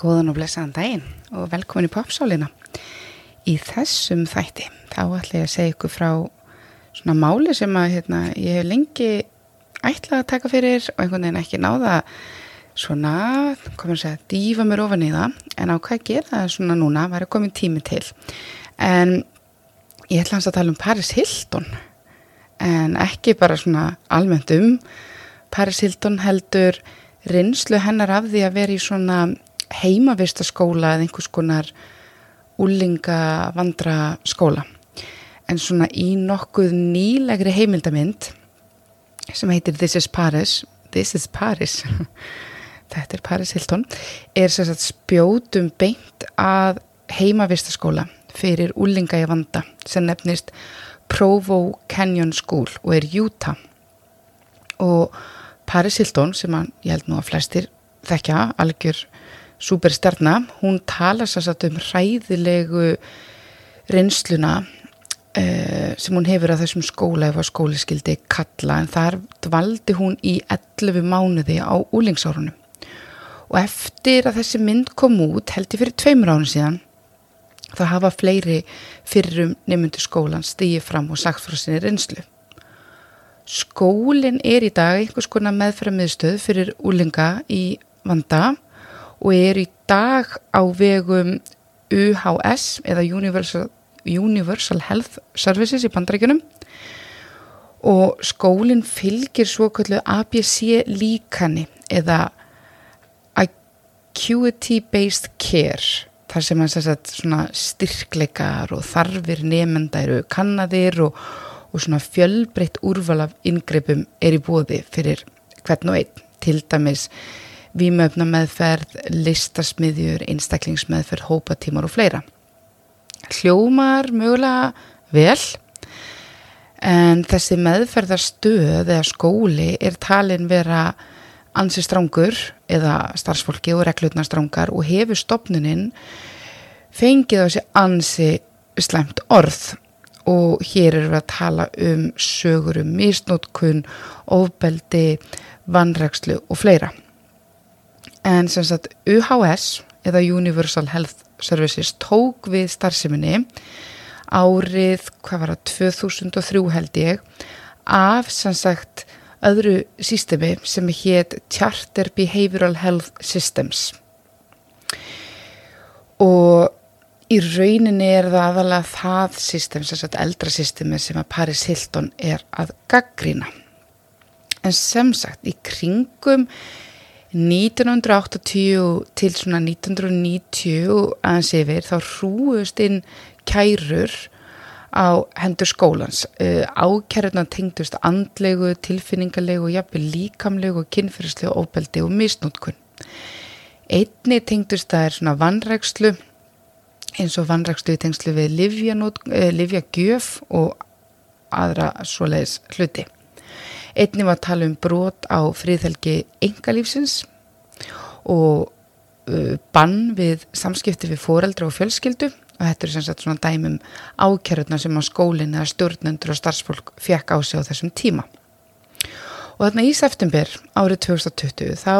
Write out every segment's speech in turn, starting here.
Góðan og blessaðan daginn og velkomin í popsálina. Í þessum þætti þá ætla ég að segja ykkur frá svona máli sem að hérna, ég hef lengi ætlað að taka fyrir og einhvern veginn ekki náða svona, komur að segja, dífa mér ofan í það en á hvað að gera svona núna var að komin tími til. En ég ætla hans að tala um Paris Hilton en ekki bara svona almennt um Paris Hilton heldur reynslu hennar af því að vera í svona heimavistaskóla eða einhvers konar úlinga vandra skóla en svona í nokkuð nýlegri heimildamind sem heitir This is Paris This is Paris þetta er Paris Hilton er sér að spjótum beint að heimavistaskóla fyrir úlinga í vanda sem nefnist Provo Canyon School og er Utah. Og Paris Hilton sem að, ég held nú að flestir þekkja algjör superstjarnar, hún tala sérsagt um hræðilegu reynsluna uh, sem hún hefur að þessum skóla ef að skóli skildi kalla en þar dvaldi hún í 11 mánuði á úlingsárunum og eftir að þessi mynd kom út held ég fyrir tveimur ánum síðan þá hafa fleiri fyrrum nefnundu skólan stíði fram og sagt frá sinni reynslu. Skólinn er í dag einhvers konar meðframiðstöð fyrir úlinga í vanda og er í dag á vegum UHS eða Universal, Universal Health Services í bandarækjunum og skólinn fylgir svo kallu ABC líkani eða Acuity Based Care þar sem hann styrkleikar og þarfir nefnda eru kannadir og, og fjölbreytt úrval af yngreipum er í bóði fyrir hvern og einn. Til dæmis výmöfna meðferð, listasmiðjur, einstaklingsmeðferð, hópatímar og fleira. Hljómar mögulega vel en þessi meðferðarstöð eða skóli er talin vera ansi strángur eða starfsfólki og reglutna strángar og hefur stopnuninn fengið á þessi ansi slemt orð og hér erum við að tala um sögur um misnótkun, ofbeldi, vannrækslu og fleira en sem sagt UHS eða Universal Health Services tók við starfseminni árið, hvað var það, 2003 held ég af sem sagt öðru sístemi sem hétt Charter Behavioral Health Systems. Og í rauninni er það aðalega það system, sem sagt eldra systemi sem að Paris Hilton er að gaggrina en sem sagt í kringum 1980 til svona 1990 aðeins yfir þá hrúust inn kærur á hendur skólans. Uh, ákærurna tengdust andlegu, tilfinningarlegu jafnveg líkamlegu, kynferðslegu óbeldi og misnótkun einni tengdust það er svona vannrækslu eins og vannrækslu tengslu við livjagjöf uh, og aðra svoleiðis hluti. Einni var að tala um brot á friðhelgi engalífsins og uh, bann við samskipti við foreldra og fjölskyldu og þetta er sem sagt svona dæmum ákjörðuna sem á skólinn eða stjórnendur og starfsfólk fekk á sig á þessum tíma. Og þarna í september árið 2020 þá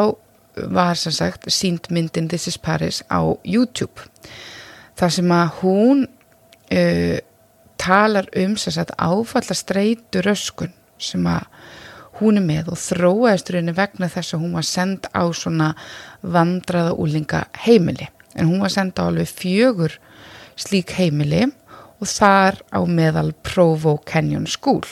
var sem sagt sínd myndin This is Paris á YouTube þar sem að hún uh, talar um sem sagt áfallastreitu röskun sem að hún er með og þróaðist rauninni vegna þess að hún var send á svona vandraða úlinga heimili en hún var send á alveg fjögur slík heimili og þar á meðal Provo Canyon School